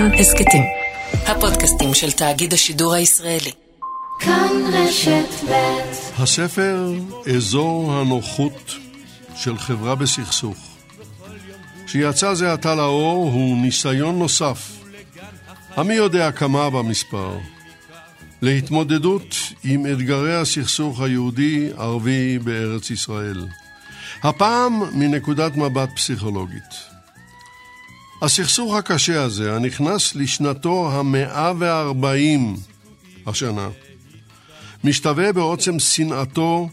כאן הסכתים. הפודקאסטים של תאגיד השידור הישראלי. כאן רשת ב' הספר אזור הנוחות של חברה בסכסוך שיצא זה עתה לאור הוא ניסיון נוסף המי יודע כמה במספר להתמודדות עם אתגרי הסכסוך היהודי-ערבי בארץ ישראל. הפעם מנקודת מבט פסיכולוגית. הסכסוך הקשה הזה, הנכנס לשנתו המאה וארבעים השנה, משתווה בעוצם שנאתו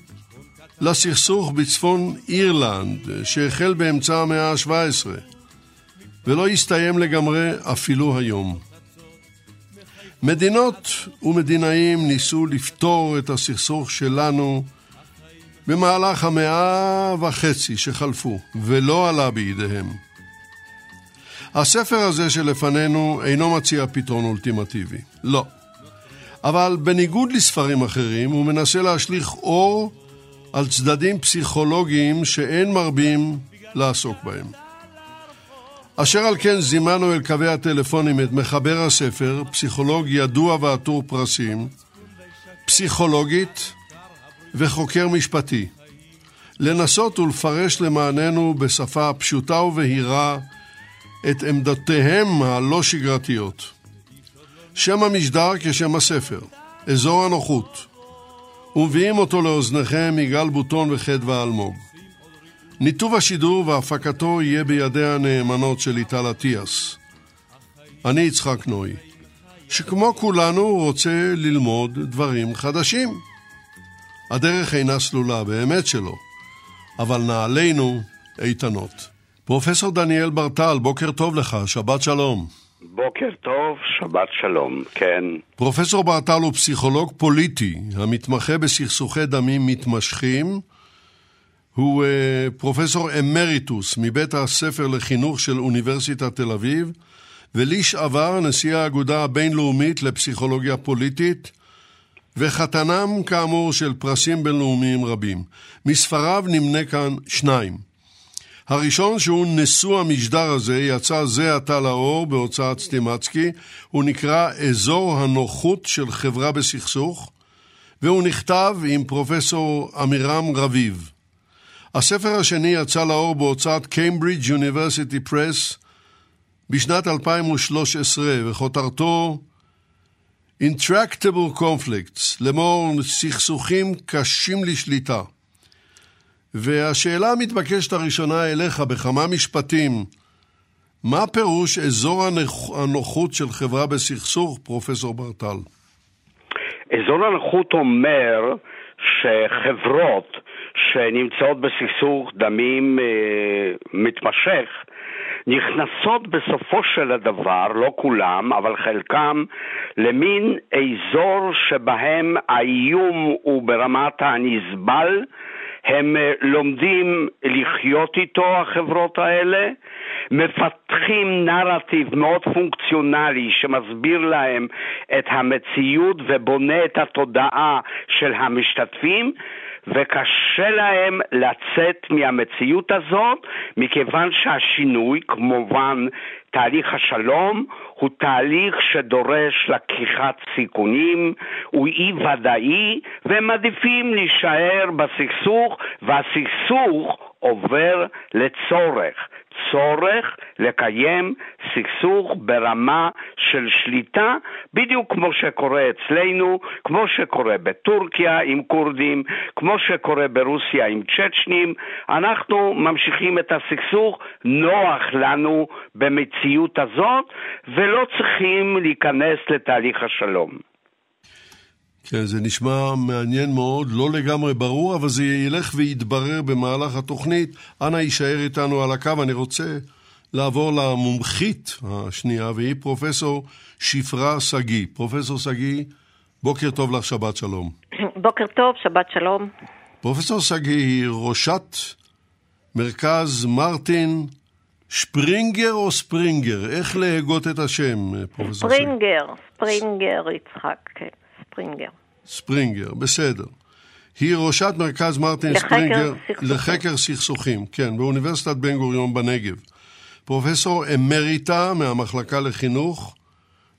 לסכסוך בצפון אירלנד, שהחל באמצע המאה ה-17, ולא הסתיים לגמרי אפילו היום. מדינות ומדינאים ניסו לפתור את הסכסוך שלנו במהלך המאה וחצי שחלפו, ולא עלה בידיהם. הספר הזה שלפנינו אינו מציע פתרון אולטימטיבי. לא. אבל בניגוד לספרים אחרים, הוא מנסה להשליך אור על צדדים פסיכולוגיים שאין מרבים לעסוק בהם. אשר על כן זימנו אל קווי הטלפונים את מחבר הספר, פסיכולוג ידוע ועטור פרסים, פסיכולוגית וחוקר משפטי, לנסות ולפרש למעננו בשפה פשוטה ובהירה את עמדותיהם הלא שגרתיות. שם המשדר כשם הספר, אזור הנוחות, ומביאים אותו לאוזניכם יגאל בוטון וחדווה אלמוג. ניתוב השידור והפקתו יהיה בידי הנאמנות של ליטל אטיאס. אני יצחק נוי, שכמו כולנו רוצה ללמוד דברים חדשים. הדרך אינה סלולה, באמת שלא, אבל נעלינו איתנות. פרופסור דניאל ברטל, בוקר טוב לך, שבת שלום. בוקר טוב, שבת שלום, כן. פרופסור ברטל הוא פסיכולוג פוליטי המתמחה בסכסוכי דמים מתמשכים. הוא uh, פרופסור אמריטוס מבית הספר לחינוך של אוניברסיטת תל אביב, וליש עבר נשיא האגודה הבינלאומית לפסיכולוגיה פוליטית, וחתנם כאמור של פרסים בינלאומיים רבים. מספריו נמנה כאן שניים. הראשון שהוא נשוא המשדר הזה יצא זה עתה לאור בהוצאת סטימצקי, הוא נקרא אזור הנוחות של חברה בסכסוך, והוא נכתב עם פרופסור עמירם רביב. הספר השני יצא לאור בהוצאת קיימברידג' יוניברסיטי פרס בשנת 2013, וכותרתו Intractable Conflicts, לאמור סכסוכים קשים לשליטה. והשאלה המתבקשת הראשונה אליך בכמה משפטים, מה פירוש אזור הנוחות של חברה בסכסוך, פרופסור ברטל? אזור הנוחות אומר שחברות שנמצאות בסכסוך דמים אה, מתמשך, נכנסות בסופו של הדבר, לא כולם, אבל חלקם, למין אזור שבהם האיום הוא ברמת הנסבל, הם אה, לומדים לחיות איתו, החברות האלה, מפתחים נרטיב מאוד פונקציונלי שמסביר להם את המציאות ובונה את התודעה של המשתתפים, וקשה להם לצאת מהמציאות הזאת, מכיוון שהשינוי, כמובן תהליך השלום, הוא תהליך שדורש לקיחת סיכונים, הוא אי ודאי, והם מעדיפים להישאר בסכסוך, והסכסוך עובר לצורך. צורך לקיים סכסוך ברמה של שליטה, בדיוק כמו שקורה אצלנו, כמו שקורה בטורקיה עם כורדים, כמו שקורה ברוסיה עם צ'צ'נים. אנחנו ממשיכים את הסכסוך, נוח לנו במציאות הזאת, ולא צריכים להיכנס לתהליך השלום. כן, זה נשמע מעניין מאוד, לא לגמרי ברור, אבל זה ילך ויתברר במהלך התוכנית. אנא יישאר איתנו על הקו, אני רוצה לעבור למומחית השנייה, והיא פרופסור שפרה שגיא. פרופסור שגיא, בוקר טוב לך, שבת שלום. בוקר טוב, שבת שלום. פרופסור שגיא היא ראשת מרכז מרטין שפרינגר או ספרינגר? איך להגות את השם, פרופסור שגיא? ספרינגר, ספרינגר יצחק, כן. ספרינגר. ספרינגר, בסדר. היא ראשת מרכז מרטין לחקר ספרינגר סכסוכים. לחקר סכסוכים, כן, באוניברסיטת בן גוריון בנגב. פרופסור אמריטה מהמחלקה לחינוך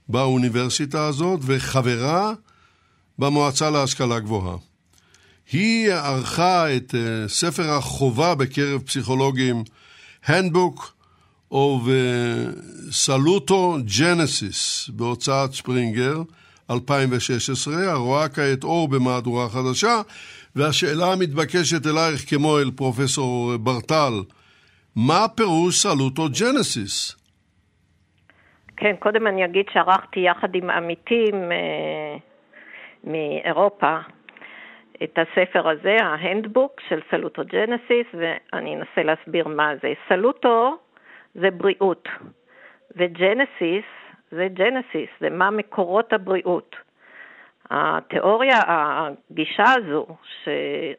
באוניברסיטה הזאת וחברה במועצה להשכלה גבוהה. היא ערכה את uh, ספר החובה בקרב פסיכולוגים, Handbook of Saluto Genesis בהוצאת ספרינגר, 2016, הרואה כעת אור במהדורה חדשה, והשאלה המתבקשת אלייך כמו אל פרופסור ברטל, מה פירוש סלוטו ג'נסיס? כן, קודם אני אגיד שערכתי יחד עם עמיתים אה, מאירופה את הספר הזה, ההנדבוק של סלוטו ג'נסיס, ואני אנסה להסביר מה זה. סלוטו זה בריאות, וג'נסיס זה ג'נסיס, זה מה מקורות הבריאות. התיאוריה, הגישה הזו,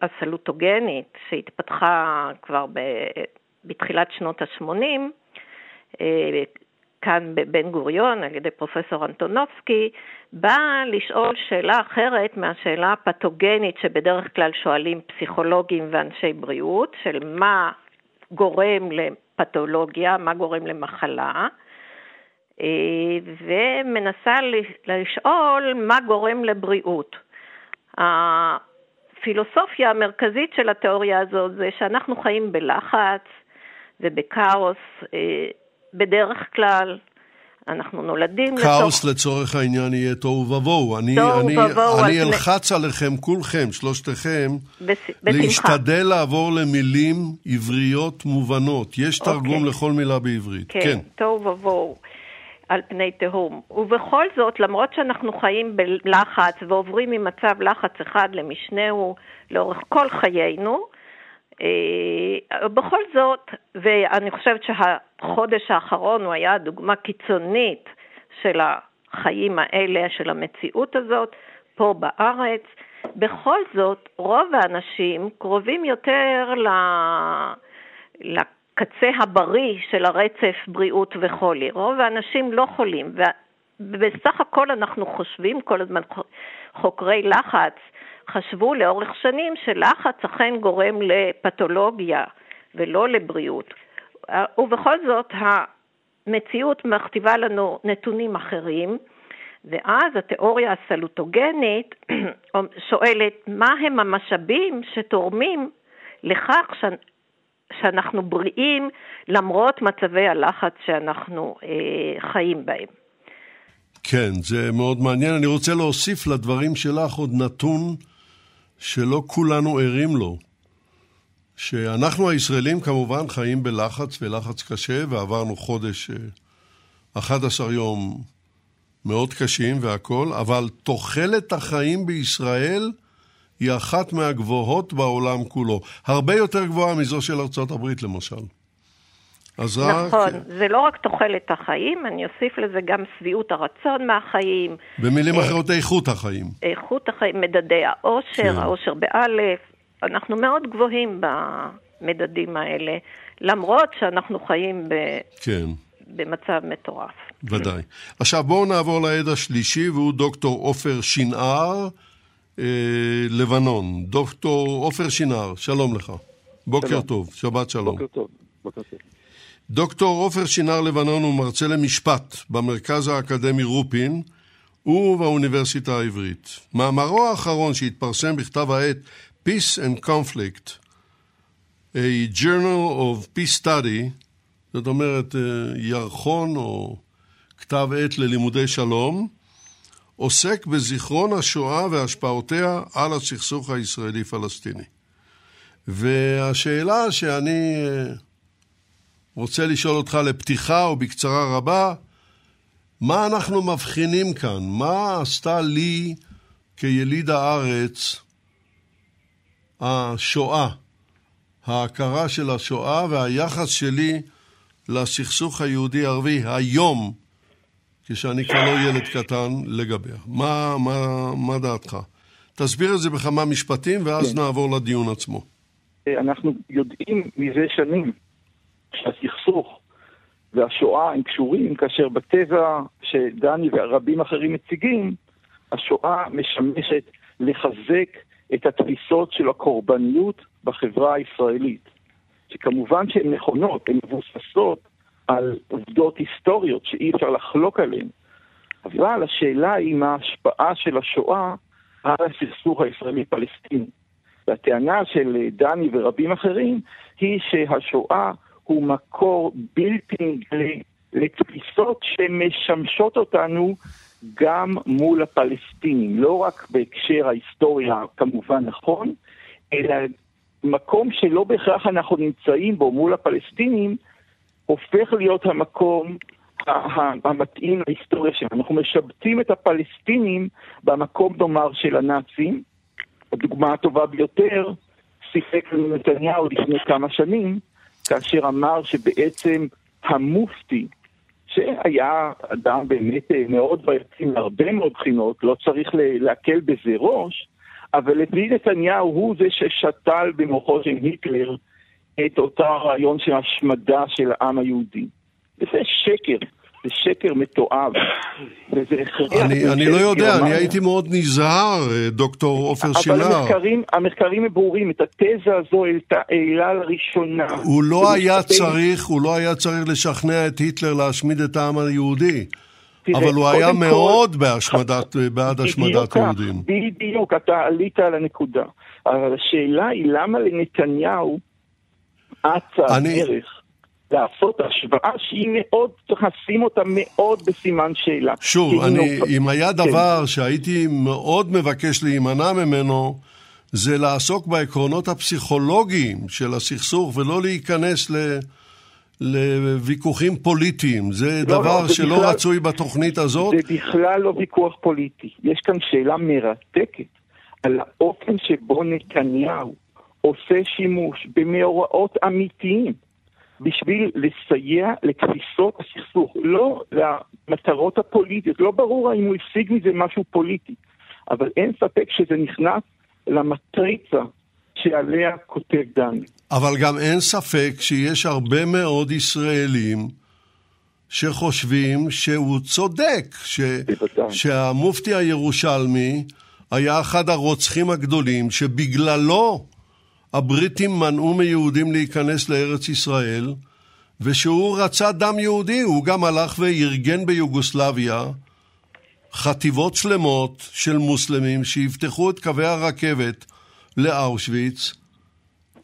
הסלוטוגנית, שהתפתחה כבר ב, בתחילת שנות ה-80, אה, כאן בבן גוריון על ידי פרופסור אנטונובסקי, באה לשאול שאלה אחרת מהשאלה הפתוגנית שבדרך כלל שואלים פסיכולוגים ואנשי בריאות, של מה גורם לפתולוגיה, מה גורם למחלה, ומנסה לשאול מה גורם לבריאות. הפילוסופיה המרכזית של התיאוריה הזאת זה שאנחנו חיים בלחץ ובכאוס אה, בדרך כלל. אנחנו נולדים לתוך... כאוס לצורך העניין יהיה תוהו ובוהו. אני, תוהו אני, ובוהו. אני אלחץ עליכם, כולכם, שלושתכם, בש... להשתדל לעבור למילים עבריות מובנות. יש תרגום אוקיי. לכל מילה בעברית. כן, כן. תוהו ובוהו. על פני תהום. ובכל זאת, למרות שאנחנו חיים בלחץ ועוברים ממצב לחץ אחד למשנהו לאורך כל חיינו, אה, בכל זאת, ואני חושבת שהחודש האחרון הוא היה דוגמה קיצונית של החיים האלה, של המציאות הזאת, פה בארץ, בכל זאת, רוב האנשים קרובים יותר ל... הקצה הבריא של הרצף בריאות וחולי. רוב האנשים לא חולים, ובסך הכל אנחנו חושבים, כל הזמן חוקרי לחץ חשבו לאורך שנים שלחץ אכן גורם לפתולוגיה ולא לבריאות. ובכל זאת המציאות מכתיבה לנו נתונים אחרים, ואז התיאוריה הסלוטוגנית שואלת מה הם המשאבים שתורמים לכך שאנחנו בריאים למרות מצבי הלחץ שאנחנו אה, חיים בהם. כן, זה מאוד מעניין. אני רוצה להוסיף לדברים שלך עוד נתון שלא כולנו ערים לו. שאנחנו הישראלים כמובן חיים בלחץ ולחץ קשה, ועברנו חודש, 11 אה, יום מאוד קשים והכול, אבל תוחלת החיים בישראל היא אחת מהגבוהות בעולם כולו. הרבה יותר גבוהה מזו של ארצות הברית למשל. אז נכון, רק... זה לא רק תוחלת החיים, אני אוסיף לזה גם שביעות הרצון מהחיים. במילים אה, אחרות, איכות החיים. איכות החיים, מדדי העושר, כן. העושר באלף. אנחנו מאוד גבוהים במדדים האלה, למרות שאנחנו חיים ב... כן. במצב מטורף. ודאי. עכשיו בואו נעבור לעד השלישי, והוא דוקטור עופר שנער. אה, לבנון. דוקטור עופר שינר, שלום לך. בוקר שלום. טוב, שבת שלום. בוקר טוב, בוקר טוב. דוקטור עופר שינר לבנון הוא מרצה למשפט במרכז האקדמי רופין ובאוניברסיטה העברית. מאמרו האחרון שהתפרסם בכתב העת Peace and Conflict, a Journal of Peace Study, זאת אומרת אה, ירחון או כתב עת ללימודי שלום, עוסק בזיכרון השואה והשפעותיה על הסכסוך הישראלי-פלסטיני. והשאלה שאני אה, רוצה לשאול אותך לפתיחה ובקצרה רבה, מה אנחנו מבחינים כאן? מה עשתה לי כיליד הארץ השואה, ההכרה של השואה והיחס שלי לסכסוך היהודי-ערבי היום כשאני כבר לא ילד קטן, לגביה. מה, מה, מה דעתך? תסביר את זה בכמה משפטים ואז כן. נעבור לדיון עצמו. אנחנו יודעים מזה שנים שהסכסוך והשואה הם קשורים, כאשר בטבע שדני ורבים אחרים מציגים, השואה משמשת לחזק את התפיסות של הקורבניות בחברה הישראלית, שכמובן שהן נכונות, הן מבוססות על עובדות היסטוריות שאי אפשר לחלוק עליהן, אבל השאלה היא מה ההשפעה של השואה על הסכסוך הישראלי-פלסטיני. והטענה של דני ורבים אחרים היא שהשואה הוא מקור בלתי נגלה לתפיסות שמשמשות אותנו גם מול הפלסטינים, לא רק בהקשר ההיסטוריה כמובן נכון, אלא מקום שלא בהכרח אנחנו נמצאים בו מול הפלסטינים, הופך להיות המקום המתאים להיסטוריה שלנו. אנחנו משבצים את הפלסטינים במקום, נאמר, של הנאצים. הדוגמה הטובה ביותר, שיחק נתניהו לפני כמה שנים, כאשר אמר שבעצם המופתי, שהיה אדם באמת אה, מאוד בעייתי מהרבה מאוד בחינות, לא צריך להקל בזה ראש, אבל לוי נתניהו הוא זה ששתל במוחו של היטלר את אותו רעיון של השמדה של העם היהודי. וזה שקר. זה שקר מתועב, וזה הכרח... אני, אני לא יודע, אני הייתי מאוד נזהר, אה, דוקטור עופר שינר. אבל המחקרים, המחקרים הם ברורים, את התזה הזו העלה לראשונה. הוא לא היה צריך, הוא לא היה צריך לשכנע את היטלר להשמיד את העם היהודי. תראה, אבל הוא היה מאוד כל... בהשמדת, בעד השמדת יהודים. בדיוק, אתה עלית על הנקודה. אבל השאלה היא למה לנתניהו אצה אני... הדרך לעשות השוואה שהיא מאוד, צריך לשים אותה מאוד בסימן שאלה. שוב, אני, נופ... אם היה כן. דבר כן. שהייתי מאוד מבקש להימנע ממנו, זה לעסוק בעקרונות הפסיכולוגיים של הסכסוך ולא להיכנס ל... לוויכוחים פוליטיים. זה לא, לא דבר לא, זה שלא בכלל, רצוי בתוכנית הזאת. זה בכלל לא ויכוח פוליטי. יש כאן שאלה מרתקת על האופן שבו נתניהו עושה שימוש במאורעות אמיתיים. בשביל לסייע לתפיסות הסכסוך, לא למטרות הפוליטיות. לא ברור האם הוא השיג מזה משהו פוליטי, אבל אין ספק שזה נכנס למטריצה שעליה כותב דני. אבל גם אין ספק שיש הרבה מאוד ישראלים שחושבים שהוא צודק, ש... שהמופתי הירושלמי היה אחד הרוצחים הגדולים שבגללו הבריטים מנעו מיהודים להיכנס לארץ ישראל, ושהוא רצה דם יהודי, הוא גם הלך וארגן ביוגוסלביה חטיבות שלמות של מוסלמים שיפתחו את קווי הרכבת לאושוויץ.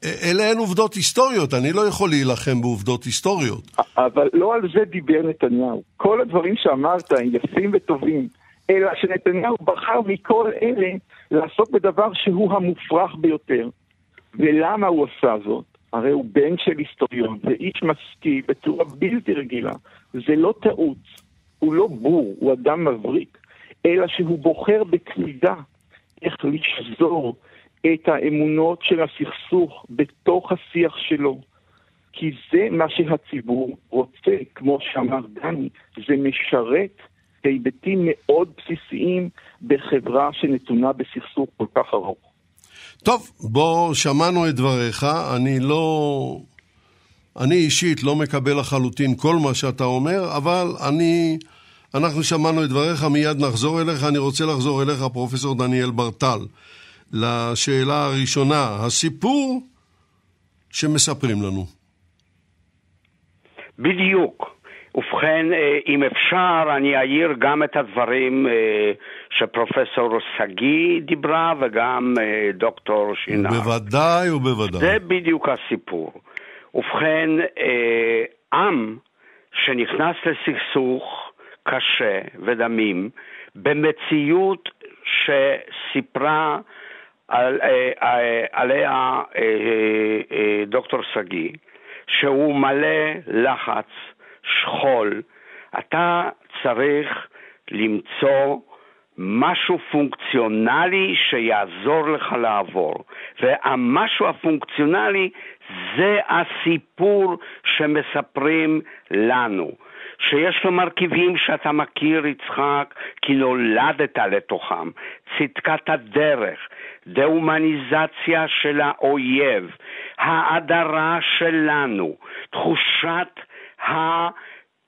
אלה הן עובדות היסטוריות, אני לא יכול להילחם בעובדות היסטוריות. אבל לא על זה דיבר נתניהו. כל הדברים שאמרת הם יפים וטובים, אלא שנתניהו בחר מכל אלה לעסוק בדבר שהוא המופרך ביותר. ולמה הוא עשה זאת? הרי הוא בן של היסטוריון, זה איש משכיל בצורה בלתי רגילה. זה לא טעות, הוא לא בור, הוא אדם מבריק, אלא שהוא בוחר בקלידה איך לשזור את האמונות של הסכסוך בתוך השיח שלו. כי זה מה שהציבור רוצה, כמו שאמר דני, זה משרת היבטים מאוד בסיסיים בחברה שנתונה בסכסוך כל כך ארוך. טוב, בוא, שמענו את דבריך, אני לא... אני אישית לא מקבל לחלוטין כל מה שאתה אומר, אבל אני... אנחנו שמענו את דבריך, מיד נחזור אליך. אני רוצה לחזור אליך, פרופסור דניאל ברטל, לשאלה הראשונה, הסיפור שמספרים לנו. בדיוק. ובכן, אה, אם אפשר, אני אעיר גם את הדברים אה, שפרופסור שגיא דיברה וגם אה, דוקטור שינר. בוודאי ובוודאי. זה בדיוק הסיפור. ובכן, עם שנכנס לסכסוך קשה ודמים, במציאות שסיפרה על, עליה דוקטור שגיא, שהוא מלא לחץ, שכול, אתה צריך למצוא משהו פונקציונלי שיעזור לך לעבור. והמשהו הפונקציונלי זה הסיפור שמספרים לנו. שיש לו מרכיבים שאתה מכיר, יצחק, כי נולדת לתוכם. צדקת הדרך, דה-הומניזציה של האויב, האדרה שלנו, תחושת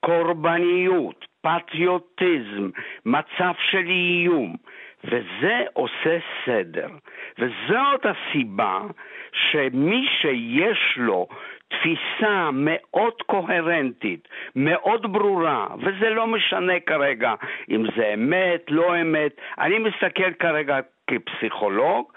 הקורבניות, פטריוטיזם, מצב של איום, וזה עושה סדר. וזאת הסיבה שמי שיש לו תפיסה מאוד קוהרנטית, מאוד ברורה, וזה לא משנה כרגע אם זה אמת, לא אמת. אני מסתכל כרגע כפסיכולוג,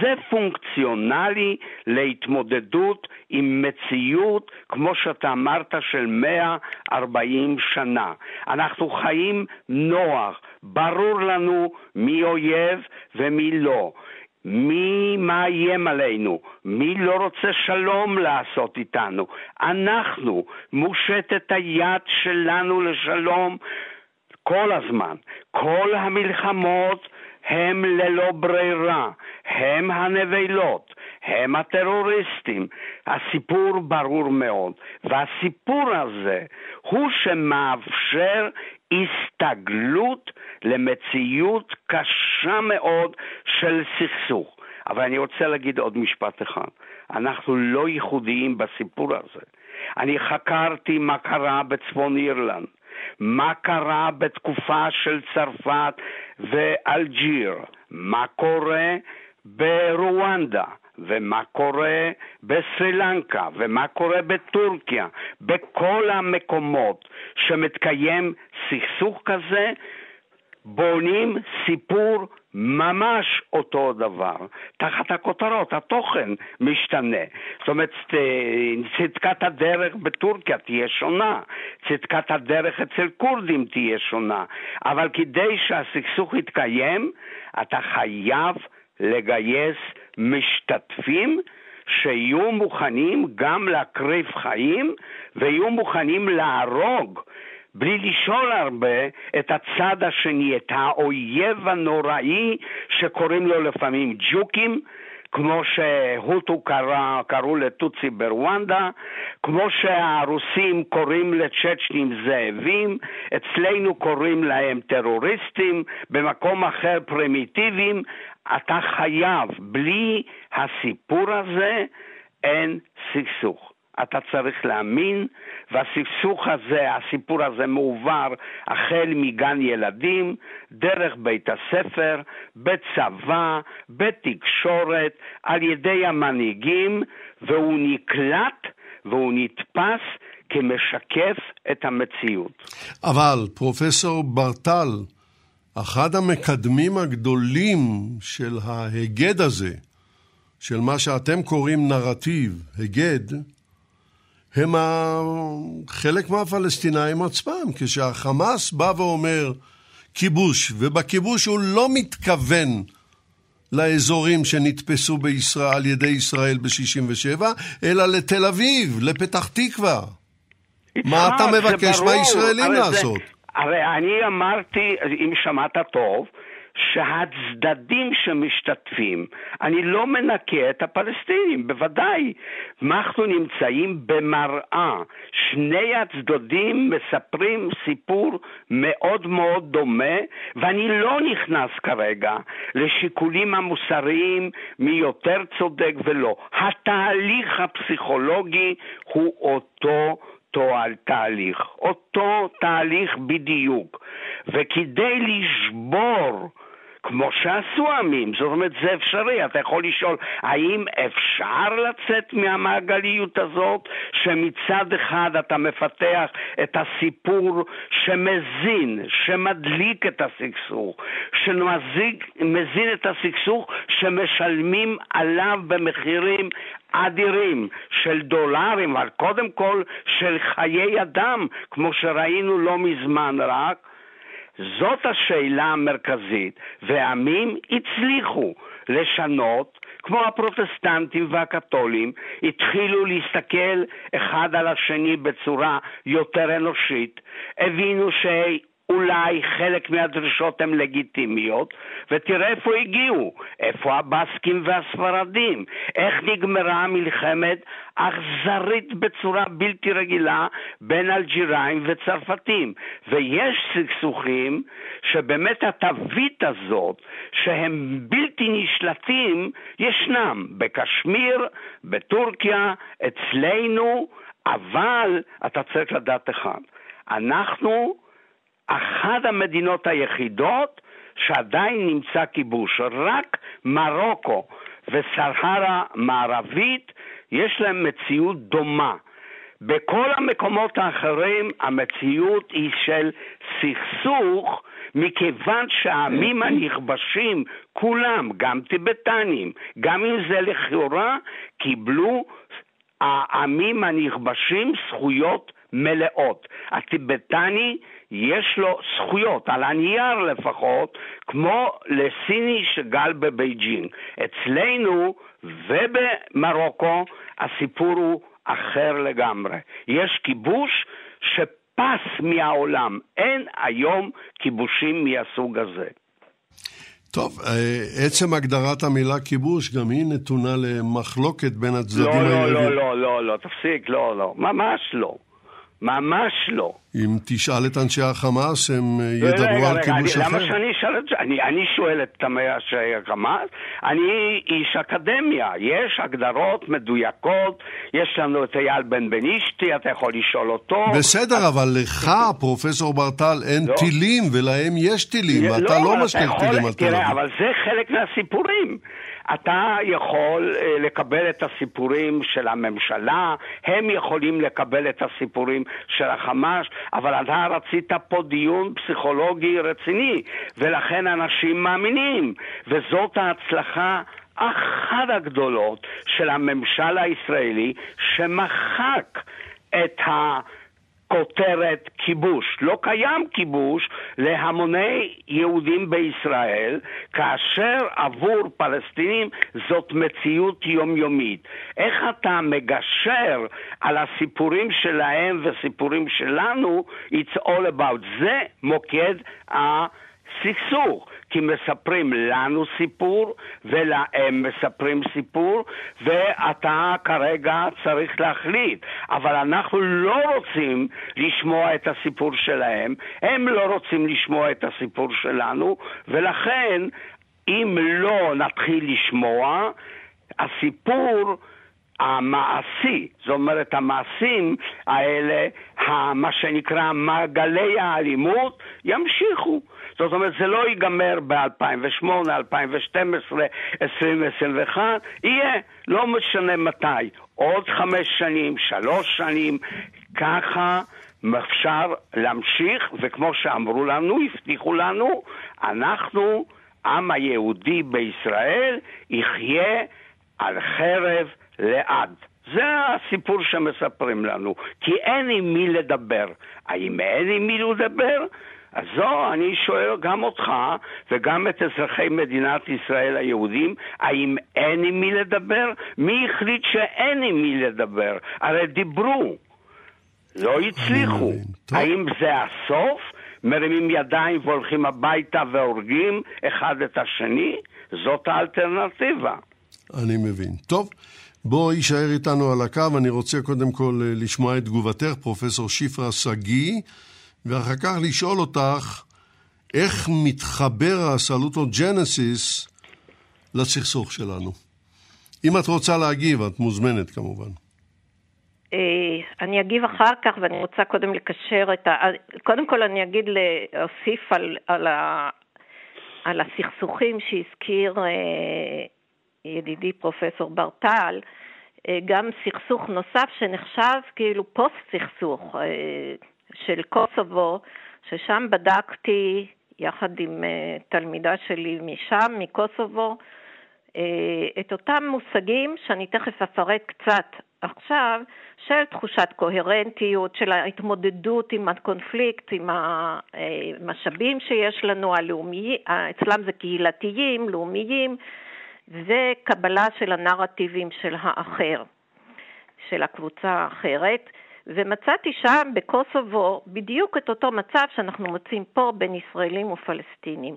זה פונקציונלי להתמודדות עם מציאות, כמו שאתה אמרת, של 140 שנה. אנחנו חיים נוח, ברור לנו מי אויב ומי לא. מי מאיים עלינו? מי לא רוצה שלום לעשות איתנו? אנחנו, מושטת היד שלנו לשלום כל הזמן. כל המלחמות הם ללא ברירה, הם הנבלות, הם הטרוריסטים. הסיפור ברור מאוד, והסיפור הזה הוא שמאפשר הסתגלות למציאות קשה מאוד של סכסוך. אבל אני רוצה להגיד עוד משפט אחד. אנחנו לא ייחודיים בסיפור הזה. אני חקרתי מה קרה בצפון אירלנד. מה קרה בתקופה של צרפת ואלג'יר, מה קורה ברואנדה, ומה קורה בסרי לנקה, ומה קורה בטורקיה, בכל המקומות שמתקיים סכסוך כזה, בונים סיפור ממש אותו דבר, תחת הכותרות, התוכן משתנה. זאת אומרת, צדקת הדרך בטורקיה תהיה שונה, צדקת הדרך אצל כורדים תהיה שונה, אבל כדי שהסכסוך יתקיים, אתה חייב לגייס משתתפים שיהיו מוכנים גם להקריב חיים ויהיו מוכנים להרוג בלי לשאול הרבה את הצד השני, את האויב הנוראי שקוראים לו לפעמים ג'וקים, כמו שהוטו קרא, קראו לטוצי ברואנדה, כמו שהרוסים קוראים לצ'צ'נים זאבים, אצלנו קוראים להם טרוריסטים, במקום אחר פרימיטיביים, אתה חייב, בלי הסיפור הזה אין סכסוך. אתה צריך להאמין, והסכסוך הזה, הסיפור הזה מועבר החל מגן ילדים, דרך בית הספר, בצבא, בתקשורת, על ידי המנהיגים, והוא נקלט והוא נתפס כמשקף את המציאות. אבל פרופסור ברטל, אחד המקדמים הגדולים של ההיגד הזה, של מה שאתם קוראים נרטיב, היגד, הם חלק מהפלסטינאים עצמם. כשהחמאס בא ואומר כיבוש, ובכיבוש הוא לא מתכוון לאזורים שנתפסו בישראל, על ידי ישראל ב-67, אלא לתל אביב, לפתח תקווה. מה אתה מבקש מהישראלים לעשות? הרי אני אמרתי, אם שמעת טוב, שהצדדים שמשתתפים, אני לא מנקה את הפלסטינים, בוודאי. אנחנו נמצאים במראה. שני הצדדים מספרים סיפור מאוד מאוד דומה, ואני לא נכנס כרגע לשיקולים המוסריים מי יותר צודק ולא. התהליך הפסיכולוגי הוא אותו על תהליך, אותו תהליך בדיוק. וכדי לשבור כמו שעשו עמים, זאת אומרת זה אפשרי, אתה יכול לשאול האם אפשר לצאת מהמעגליות הזאת שמצד אחד אתה מפתח את הסיפור שמזין, שמדליק את הסכסוך, שמזין את הסכסוך שמשלמים עליו במחירים אדירים של דולרים, אבל קודם כל של חיי אדם, כמו שראינו לא מזמן רק, זאת השאלה המרכזית, ועמים הצליחו לשנות, כמו הפרוטסטנטים והקתולים, התחילו להסתכל אחד על השני בצורה יותר אנושית, הבינו. אולי חלק מהדרישות הן לגיטימיות, ותראה איפה הגיעו, איפה הבסקים והספרדים, איך נגמרה מלחמת אכזרית בצורה בלתי רגילה בין אלג'יראים וצרפתים. ויש סכסוכים שבאמת התווית הזאת, שהם בלתי נשלטים, ישנם בקשמיר, בטורקיה, אצלנו, אבל אתה צריך לדעת אחד, אנחנו אחת המדינות היחידות שעדיין נמצא כיבוש, רק מרוקו וסהרה מערבית יש להם מציאות דומה. בכל המקומות האחרים המציאות היא של סכסוך, מכיוון שהעמים הנכבשים, כולם, גם טיבטנים, גם אם זה לכאורה, קיבלו העמים הנכבשים זכויות מלאות. הטיבטני יש לו זכויות, על הנייר לפחות, כמו לסיני שגר בבייג'ינג. אצלנו ובמרוקו הסיפור הוא אחר לגמרי. יש כיבוש שפס מהעולם. אין היום כיבושים מהסוג הזה. טוב, אה, עצם הגדרת המילה כיבוש, גם היא נתונה למחלוקת בין הצדדים לא, לא, לא, לא, לא, לא, תפסיק, לא, לא, ממש לא. ממש לא. אם תשאל את אנשי החמאס, הם אה, ידברו על כיבוש אחר. למה שאני אשאל את זה? אני, אני שואל את אנשי החמאס, אני איש אקדמיה, יש הגדרות מדויקות, יש לנו את אייל בן בנישתי, אתה יכול לשאול אותו. בסדר, אז... אבל לך, פרופסור ברטל, אין לא. טילים, ולהם יש טילים, ואתה לא, לא משליך טילים על תל אביב. אבל זה חלק מהסיפורים. אתה יכול אה, לקבל את הסיפורים של הממשלה, הם יכולים לקבל את הסיפורים של החמאס, אבל אתה רצית פה דיון פסיכולוגי רציני, ולכן אנשים מאמינים, וזאת ההצלחה אחת הגדולות של הממשל הישראלי שמחק את ה... כותרת כיבוש. לא קיים כיבוש להמוני יהודים בישראל, כאשר עבור פלסטינים זאת מציאות יומיומית. איך אתה מגשר על הסיפורים שלהם וסיפורים שלנו, it's all about. זה מוקד הסכסוך. כי מספרים לנו סיפור ולהם מספרים סיפור ואתה כרגע צריך להחליט. אבל אנחנו לא רוצים לשמוע את הסיפור שלהם, הם לא רוצים לשמוע את הסיפור שלנו ולכן אם לא נתחיל לשמוע, הסיפור המעשי, זאת אומרת המעשים האלה, מה שנקרא מעגלי האלימות, ימשיכו. זאת אומרת, זה לא ייגמר ב-2008, 2012, 2021, יהיה, לא משנה מתי, עוד חמש שנים, שלוש שנים, ככה אפשר להמשיך, וכמו שאמרו לנו, הבטיחו לנו, אנחנו, עם היהודי בישראל, יחיה על חרב לעד. זה הסיפור שמספרים לנו, כי אין עם מי לדבר. האם אין עם מי לדבר? אז זו, אני שואל גם אותך וגם את אזרחי מדינת ישראל היהודים, האם אין עם מי לדבר? מי החליט שאין עם מי לדבר? הרי דיברו, לא הצליחו. האם זה הסוף? מרימים ידיים והולכים הביתה והורגים אחד את השני? זאת האלטרנטיבה. אני מבין. טוב. בוא יישאר איתנו על הקו, אני רוצה קודם כל אה, לשמוע את תגובתך, פרופסור שפרה שגיא, ואחר כך לשאול אותך איך מתחבר הסלוטוג'נסיס לסכסוך שלנו. אם את רוצה להגיב, את מוזמנת כמובן. אה, אני אגיב אחר כך, ואני רוצה קודם לקשר את ה... קודם כל אני אגיד להוסיף על, על, ה... על הסכסוכים שהזכיר אה, ידידי פרופסור ברטל, אה, גם סכסוך נוסף שנחשב כאילו פוסט-סכסוך אה, של קוסובו, ששם בדקתי יחד עם אה, תלמידה שלי משם, מקוסובו, את אותם מושגים שאני תכף אפרט קצת עכשיו, של תחושת קוהרנטיות, של ההתמודדות עם הקונפליקט, עם המשאבים שיש לנו, הלאומיים, אצלם זה קהילתיים, לאומיים, וקבלה של הנרטיבים של האחר, של הקבוצה האחרת, ומצאתי שם בקוסובו בדיוק את אותו מצב שאנחנו מוצאים פה בין ישראלים ופלסטינים.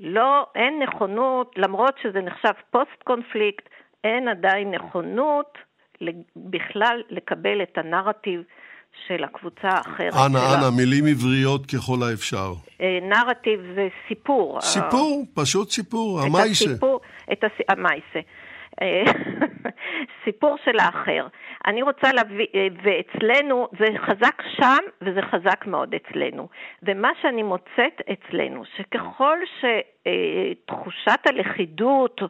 לא, אין נכונות, למרות שזה נחשב פוסט קונפליקט, אין עדיין נכונות בכלל לקבל את הנרטיב של הקבוצה האחרת. אנא, אנא, מילים עבריות ככל האפשר. אה, נרטיב זה סיפור. סיפור, פשוט סיפור, המייסה. את הסיפור, את הס... המייסה. אה, סיפור של האחר. אני רוצה להביא, אה, ואצלנו, זה חזק שם וזה חזק מאוד אצלנו. ומה שאני מוצאת אצלנו, שככל שתחושת הלכידות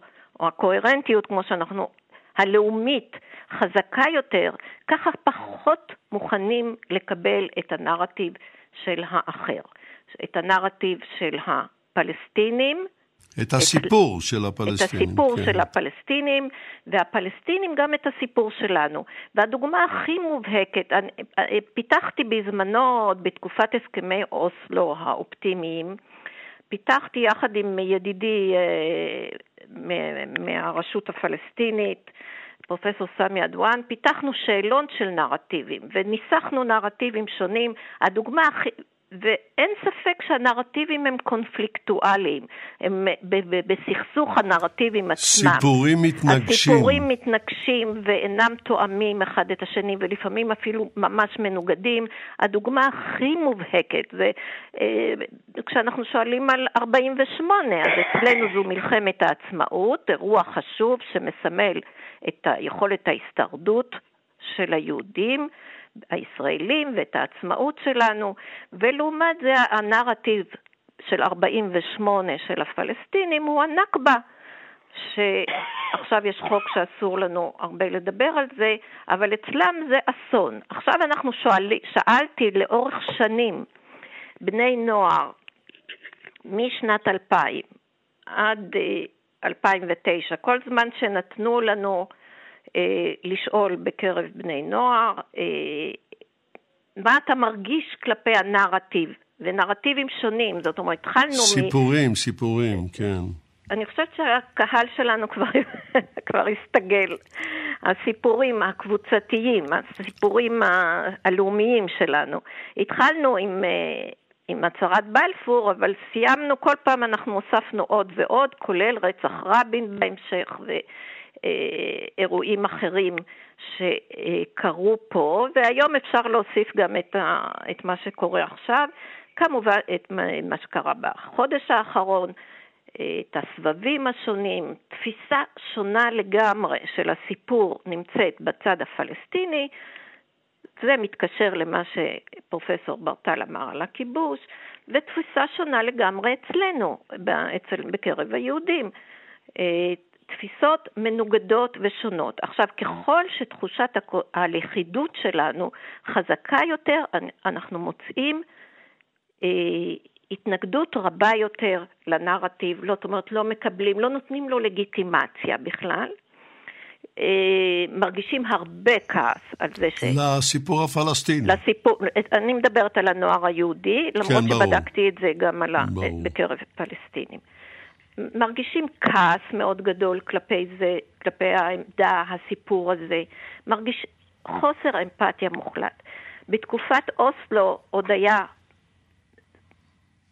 או הקוהרנטיות, כמו שאנחנו הלאומית חזקה יותר, ככה פחות מוכנים לקבל את הנרטיב של האחר, את הנרטיב של הפלסטינים, את הסיפור את, של הפלסטינים. את הסיפור כן. של הפלסטינים, והפלסטינים גם את הסיפור שלנו. והדוגמה הכי מובהקת, אני, פיתחתי בזמנו, עוד בתקופת הסכמי אוסלו האופטימיים, פיתחתי יחד עם ידידי אה, מהרשות הפלסטינית, פרופסור סמי אדואן, פיתחנו שאלון של נרטיבים וניסחנו נרטיבים שונים. הדוגמה הכי, ואין ספק שהנרטיבים הם קונפליקטואליים, הם בסכסוך הנרטיבים עצמם. סיפורים מתנגשים. הסיפורים מתנגשים ואינם תואמים אחד את השני, ולפעמים אפילו ממש מנוגדים. הדוגמה הכי מובהקת זה אה, כשאנחנו שואלים על 48, אז אצלנו זו מלחמת העצמאות, אירוע חשוב שמסמל את יכולת ההשתרדות של היהודים. הישראלים ואת העצמאות שלנו, ולעומת זה הנרטיב של 48 של הפלסטינים הוא הנכבה, שעכשיו יש חוק שאסור לנו הרבה לדבר על זה, אבל אצלם זה אסון. עכשיו אנחנו שואלים, שאלתי לאורך שנים בני נוער משנת 2000 עד 2009, אה, כל זמן שנתנו לנו לשאול בקרב בני נוער, אה, מה אתה מרגיש כלפי הנרטיב, ונרטיבים שונים, זאת אומרת, התחלנו סיפורים, מ... סיפורים, סיפורים, כן. אני חושבת שהקהל שלנו כבר, כבר הסתגל. הסיפורים הקבוצתיים, הסיפורים הלאומיים שלנו. התחלנו עם, אה, עם הצהרת בלפור, אבל סיימנו, כל פעם אנחנו הוספנו עוד ועוד, כולל רצח רבין בהמשך, ו... אה, אירועים אחרים שקרו פה, והיום אפשר להוסיף גם את, ה, את מה שקורה עכשיו, כמובן את מה שקרה בחודש האחרון, את הסבבים השונים, תפיסה שונה לגמרי של הסיפור נמצאת בצד הפלסטיני, זה מתקשר למה שפרופסור ברטל אמר על הכיבוש, ותפיסה שונה לגמרי אצלנו, אצל, בקרב היהודים. תפיסות מנוגדות ושונות. עכשיו, ככל שתחושת הלכידות שלנו חזקה יותר, אנחנו מוצאים אה, התנגדות רבה יותר לנרטיב, לא, זאת אומרת, לא מקבלים, לא נותנים לו לגיטימציה בכלל. אה, מרגישים הרבה כעס על זה ש... לסיפור הפלסטיני. לסיפור, אני מדברת על הנוער היהודי, למרות כן, שבדקתי את זה גם על ה... בקרב פלסטינים. מרגישים כעס מאוד גדול כלפי זה, כלפי העמדה, הסיפור הזה, מרגיש חוסר אמפתיה מוחלט. בתקופת אוסלו עוד היה,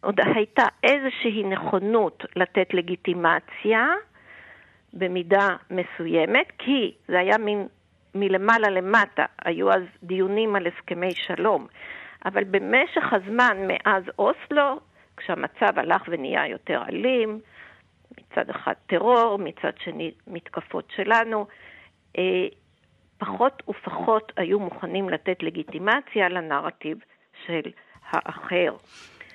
עוד הייתה איזושהי נכונות לתת לגיטימציה במידה מסוימת, כי זה היה מין מלמעלה למטה, היו אז דיונים על הסכמי שלום, אבל במשך הזמן מאז אוסלו, כשהמצב הלך ונהיה יותר אלים, מצד אחד טרור, מצד שני מתקפות שלנו. אה, פחות ופחות היו מוכנים לתת לגיטימציה לנרטיב של האחר.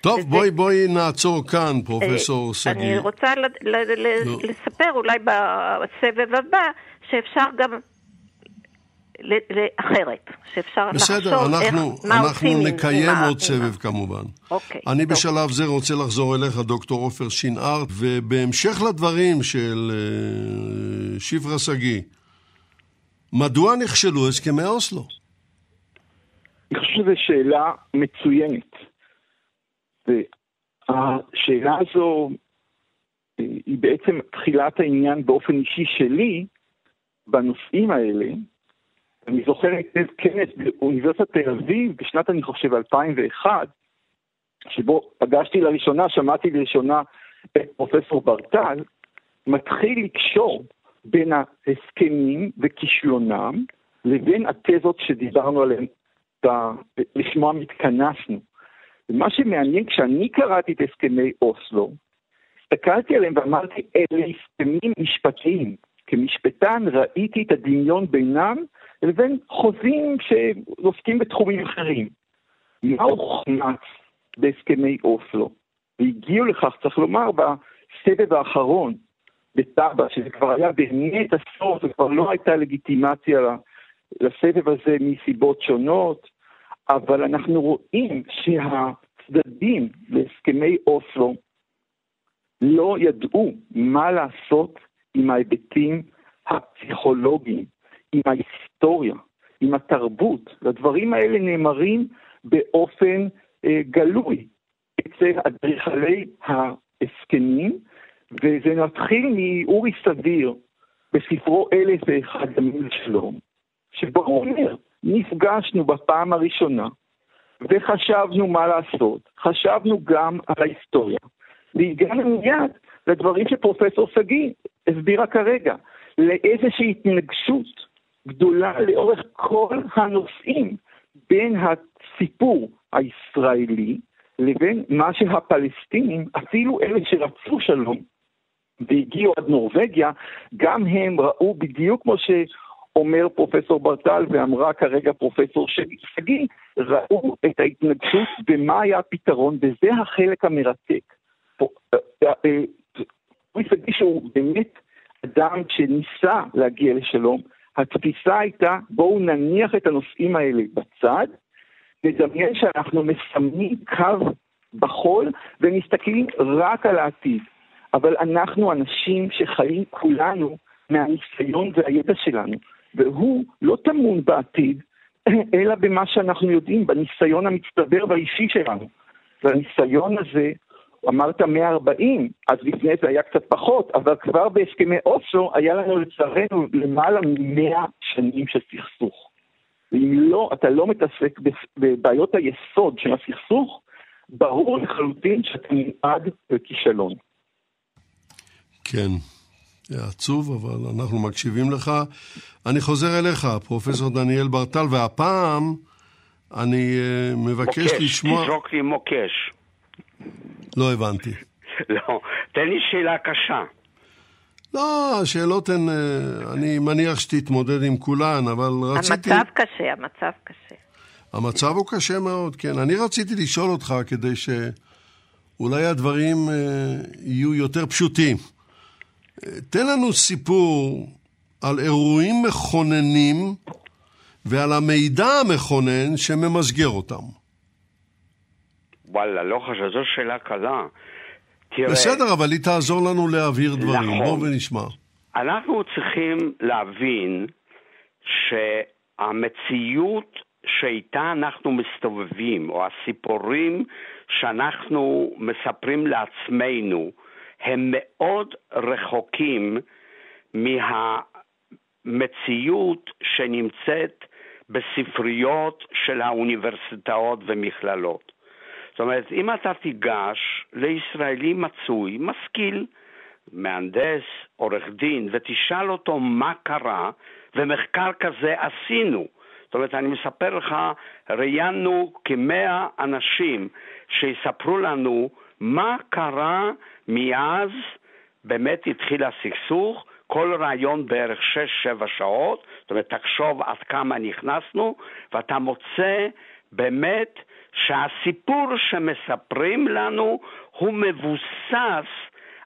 טוב, וזה... בואי, בואי נעצור כאן, פרופסור אה, שגיא. אני רוצה ל, ל, ל, לא. לספר אולי בסבב הבא שאפשר גם לאחרת, שאפשר בסדר, לחשוב אנחנו, איך, מה עושים אנחנו נקיים עוד סבב כמובן. אוקיי. אני טוב. בשלב זה רוצה לחזור אליך, דוקטור עופר שנער, ובהמשך לדברים של uh, שפרה שגיא, מדוע נכשלו הסכמי אוסלו? אני חושב שזו שאלה מצוינת. והשאלה הזו אה, היא בעצם תחילת העניין באופן אישי שלי בנושאים האלה, אני זוכר היטב כנס באוניברסיטת תל אביב בשנת, אני חושב, 2001, שבו פגשתי לראשונה, שמעתי לראשונה את פרופסור ברטל, מתחיל לקשור בין ההסכמים וכישלונם לבין התזות שדיברנו עליהן, לשמוע התכנסנו. ומה שמעניין, כשאני קראתי את הסכמי אוסלו, הסתכלתי עליהם ואמרתי, אלה הסכמים משפטיים. כמשפטן ראיתי את הדמיון בינם לבין חוזים שעוסקים בתחומים אחרים. מה הוחמץ בהסכמי אוסלו? והגיעו לכך, צריך לומר, בסבב האחרון, בטאבה, שזה כבר היה באמת הסוף, וכבר לא הייתה לגיטימציה לסבב הזה מסיבות שונות, אבל אנחנו רואים שהצדדים להסכמי אוסלו לא ידעו מה לעשות עם ההיבטים הפסיכולוגיים, עם ההיסטוריה, עם התרבות. והדברים האלה נאמרים באופן אה, גלוי אצל אדריכלי ההסכמים, וזה מתחיל מאורי סביר בספרו אלף ואחד ימים לשלום, שבו הוא אומר, נפגשנו בפעם הראשונה וחשבנו מה לעשות, חשבנו גם על ההיסטוריה, והגענו מיד לדברים שפרופסור שגיא הסבירה כרגע, לאיזושהי התנגשות גדולה לאורך כל הנושאים בין הסיפור הישראלי לבין מה שהפלסטינים, אפילו אלה שרצו שלום והגיעו עד נורבגיה, גם הם ראו בדיוק כמו שאומר פרופסור ברטל ואמרה כרגע פרופסור שגיא, ראו את ההתנגשות ומה היה הפתרון, וזה החלק המרתק. אורי שגיא שהוא באמת אדם שניסה להגיע לשלום, התפיסה הייתה בואו נניח את הנושאים האלה בצד, נדמיין שאנחנו מסמנים קו בחול ומסתכלים רק על העתיד. אבל אנחנו אנשים שחיים כולנו מהניסיון והידע שלנו, והוא לא טמון בעתיד, אלא במה שאנחנו יודעים, בניסיון המצטבר והאישי שלנו. והניסיון הזה אמרת 140, אז לפני זה היה קצת פחות, אבל כבר בהסכמי אוסלו היה לנו לצערנו למעלה מ-100 שנים של סכסוך. ואם לא, אתה לא מתעסק בבעיות היסוד של הסכסוך, ברור לחלוטין שאתה מיועד לכישלון. כן, זה עצוב, אבל אנחנו מקשיבים לך. אני חוזר אליך, פרופסור דניאל ברטל, והפעם אני uh, מבקש מוקש, לשמוע... מוקש, תזרוק לי מוקש. לא הבנתי. לא, תן לי שאלה קשה. לא, השאלות הן, אה, אני מניח שתתמודד עם כולן, אבל רציתי... המצב קשה, המצב קשה. המצב הוא קשה מאוד, כן. אני רציתי לשאול אותך כדי שאולי הדברים אה, יהיו יותר פשוטים. אה, תן לנו סיפור על אירועים מכוננים ועל המידע המכונן שממסגר אותם. וואלה, לא חשוב, זו שאלה קלה. תראה, בסדר, אבל היא תעזור לנו להעביר דברים. נכון. בוא ונשמע. אנחנו צריכים להבין שהמציאות שאיתה אנחנו מסתובבים, או הסיפורים שאנחנו מספרים לעצמנו, הם מאוד רחוקים מהמציאות שנמצאת בספריות של האוניברסיטאות ומכללות. זאת אומרת, אם אתה תיגש לישראלי מצוי, משכיל, מהנדס, עורך דין, ותשאל אותו מה קרה, ומחקר כזה עשינו. זאת אומרת, אני מספר לך, ראיינו כמאה אנשים שיספרו לנו מה קרה מאז באמת התחיל הסכסוך, כל רעיון בערך 6-7 שעות, זאת אומרת, תחשוב עד כמה נכנסנו, ואתה מוצא באמת שהסיפור שמספרים לנו הוא מבוסס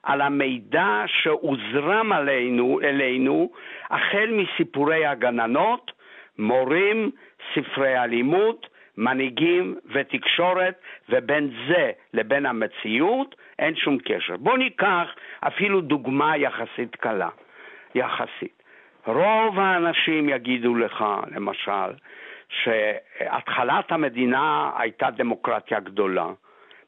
על המידע שהוזרם עלינו, אלינו החל מסיפורי הגננות, מורים, ספרי הלימוד, מנהיגים ותקשורת, ובין זה לבין המציאות אין שום קשר. בואו ניקח אפילו דוגמה יחסית קלה, יחסית. רוב האנשים יגידו לך, למשל, שהתחלת המדינה הייתה דמוקרטיה גדולה.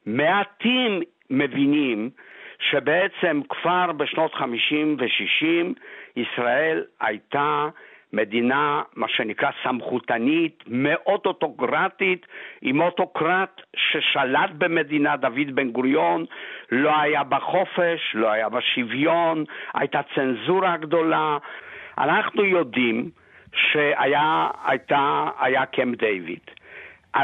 מעטים מבינים שבעצם כבר בשנות 50 ו-60 ישראל הייתה מדינה, מה שנקרא סמכותנית, מאוד אוטוקרטית, עם אוטוקרט ששלט במדינה, דוד בן גוריון, לא היה בה חופש, לא היה בה שוויון, הייתה צנזורה גדולה. אנחנו יודעים שהיה היה קמפ דיוויד.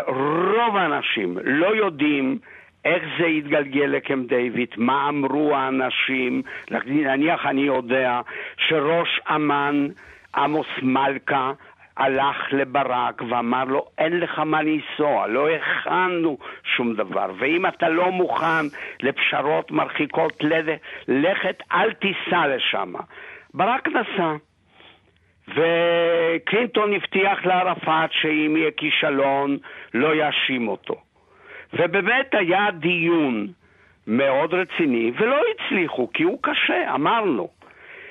רוב האנשים לא יודעים איך זה התגלגל לקמפ דיוויד, מה אמרו האנשים, נניח אני יודע שראש אמ"ן, עמוס מלכה, הלך לברק ואמר לו, אין לך מה לנסוע, לא הכנו שום דבר, ואם אתה לא מוכן לפשרות מרחיקות לכת, אל תיסע לשם. ברק נסע. וקלינטון הבטיח לערפאת שאם יהיה כישלון, לא יאשים אותו. ובאמת היה דיון מאוד רציני, ולא הצליחו, כי הוא קשה, אמרנו.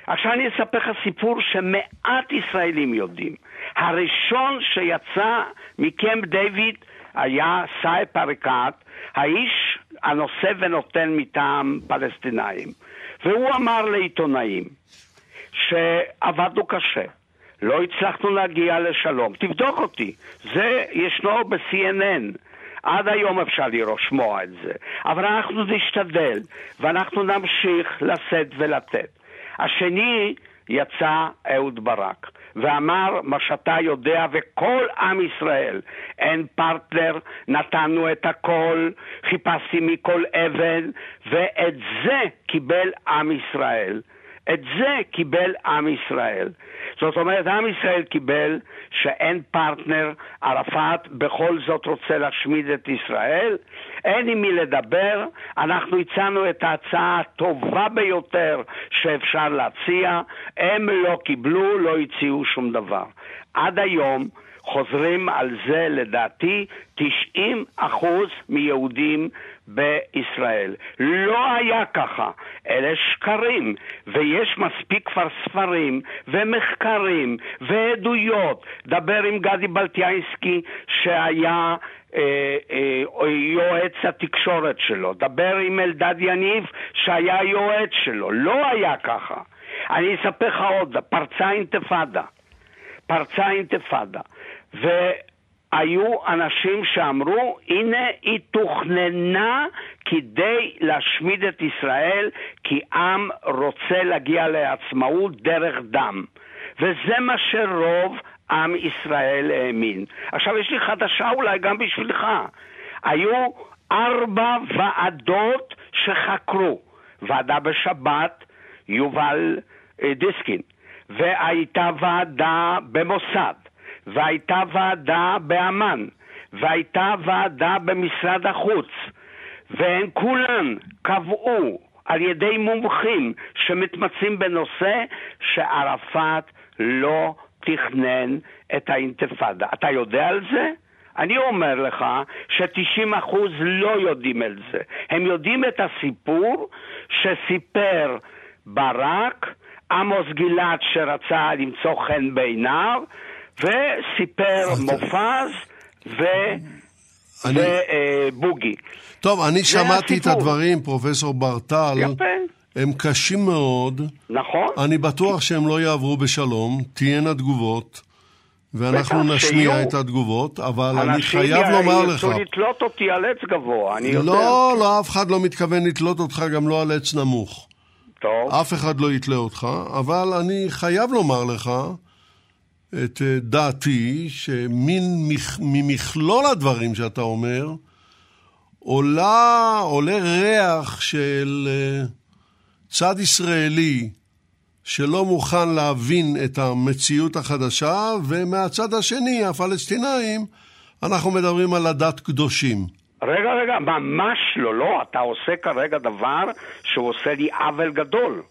עכשיו אני אספר לך סיפור שמעט ישראלים יודעים. הראשון שיצא מקמפ דיוויד היה סאי פרקת, האיש הנושא ונותן מטעם פלסטינאים. והוא אמר לעיתונאים שעבדנו קשה, לא הצלחנו להגיע לשלום. תבדוק אותי, זה ישנו ב-CNN. עד היום אפשר לשמוע את זה. אבל אנחנו נשתדל, ואנחנו נמשיך לשאת ולתת. השני יצא אהוד ברק, ואמר מה שאתה יודע וכל עם ישראל, אין פרטנר, נתנו את הכל, חיפשתי מכל אבן, ואת זה קיבל עם ישראל. את זה קיבל עם ישראל. זאת אומרת, עם ישראל קיבל שאין פרטנר, ערפאת בכל זאת רוצה להשמיד את ישראל, אין עם מי לדבר, אנחנו הצענו את ההצעה הטובה ביותר שאפשר להציע, הם לא קיבלו, לא הציעו שום דבר. עד היום חוזרים על זה לדעתי 90 אחוז מיהודים בישראל. לא היה ככה, אלה שקרים, ויש מספיק כבר ספרים ומחקרים ועדויות. דבר עם גדי בלטיאנסקי שהיה יועץ התקשורת שלו, דבר עם אלדד יניב שהיה יועץ שלו, לא היה ככה. אני אספר לך עוד, פרצה אינתיפאדה. פרצה אינתיפאדה. והיו אנשים שאמרו, הנה היא תוכננה כדי להשמיד את ישראל, כי עם רוצה להגיע לעצמאות דרך דם. וזה מה שרוב עם ישראל האמין. עכשיו יש לי חדשה אולי גם בשבילך. היו ארבע ועדות שחקרו. ועדה בשבת, יובל אה, דיסקין, והייתה ועדה במוסד, והייתה ועדה באמ"ן, והייתה ועדה במשרד החוץ, והן כולן קבעו על ידי מומחים שמתמצאים בנושא שערפאת לא תכנן את האינתיפאדה. אתה יודע על זה? אני אומר לך ש-90% לא יודעים על זה. הם יודעים את הסיפור שסיפר ברק, עמוס גלעד שרצה למצוא חן בעיניו, וסיפר מופז ו... אני... ובוגי. טוב, אני שמעתי הסיפור. את הדברים, פרופסור ברטל. יפה. הם קשים מאוד. נכון. אני בטוח שהם לא יעברו בשלום, תהיינה תגובות, ואנחנו נשמיע שיהיו. את התגובות, אבל אני חייב לומר לך... אנשים ירצו לתלות אותי על עץ גבוה, אני יודע. לא, לא, אף אחד לא מתכוון לתלות אותך גם לא על עץ נמוך. טוב. אף אחד לא יתלה אותך, אבל אני חייב לומר לך את אה, דעתי, שממכלול הדברים שאתה אומר, עולה, עולה ריח של אה, צד ישראלי שלא מוכן להבין את המציאות החדשה, ומהצד השני, הפלסטינאים, אנחנו מדברים על הדת קדושים. רגע, רגע, ממש לא, לא, אתה עושה כרגע דבר שהוא עושה לי עוול גדול.